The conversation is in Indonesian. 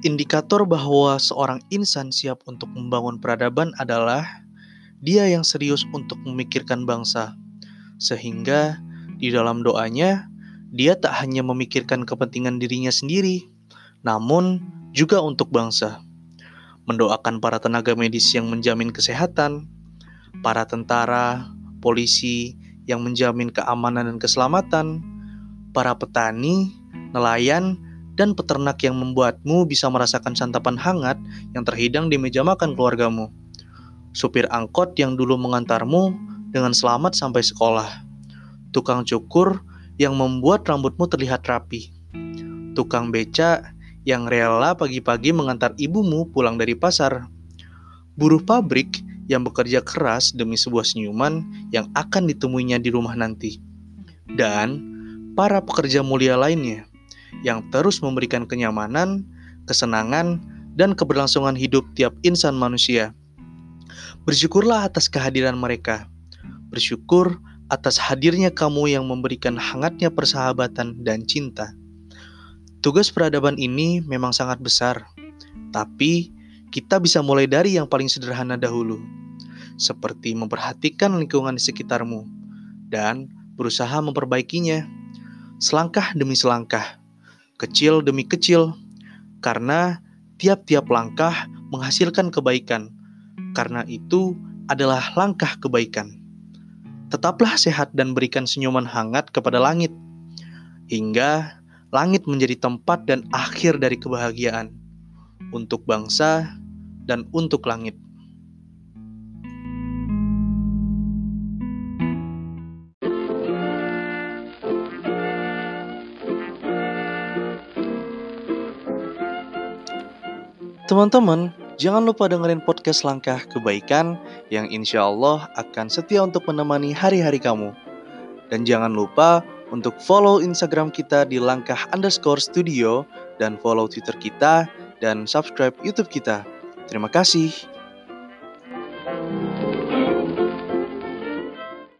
Indikator bahwa seorang insan siap untuk membangun peradaban adalah dia yang serius untuk memikirkan bangsa, sehingga di dalam doanya dia tak hanya memikirkan kepentingan dirinya sendiri, namun juga untuk bangsa. Mendoakan para tenaga medis yang menjamin kesehatan, para tentara, polisi yang menjamin keamanan dan keselamatan, para petani, nelayan, dan peternak yang membuatmu bisa merasakan santapan hangat yang terhidang di meja makan keluargamu. Supir angkot yang dulu mengantarmu dengan selamat sampai sekolah. Tukang cukur yang membuat rambutmu terlihat rapi. Tukang beca yang rela pagi-pagi mengantar ibumu pulang dari pasar. Buruh pabrik yang bekerja keras demi sebuah senyuman yang akan ditemuinya di rumah nanti. Dan para pekerja mulia lainnya yang terus memberikan kenyamanan, kesenangan, dan keberlangsungan hidup tiap insan manusia. Bersyukurlah atas kehadiran mereka. Bersyukur atas hadirnya kamu yang memberikan hangatnya persahabatan dan cinta. Tugas peradaban ini memang sangat besar, tapi kita bisa mulai dari yang paling sederhana dahulu, seperti memperhatikan lingkungan di sekitarmu dan berusaha memperbaikinya, selangkah demi selangkah kecil demi kecil, karena tiap-tiap langkah menghasilkan kebaikan. Karena itu adalah langkah kebaikan. Tetaplah sehat dan berikan senyuman hangat kepada langit, hingga langit menjadi tempat dan akhir dari kebahagiaan untuk bangsa dan untuk langit. Teman-teman, jangan lupa dengerin podcast Langkah Kebaikan yang insya Allah akan setia untuk menemani hari-hari kamu. Dan jangan lupa untuk follow Instagram kita di langkah underscore studio dan follow Twitter kita dan subscribe YouTube kita. Terima kasih.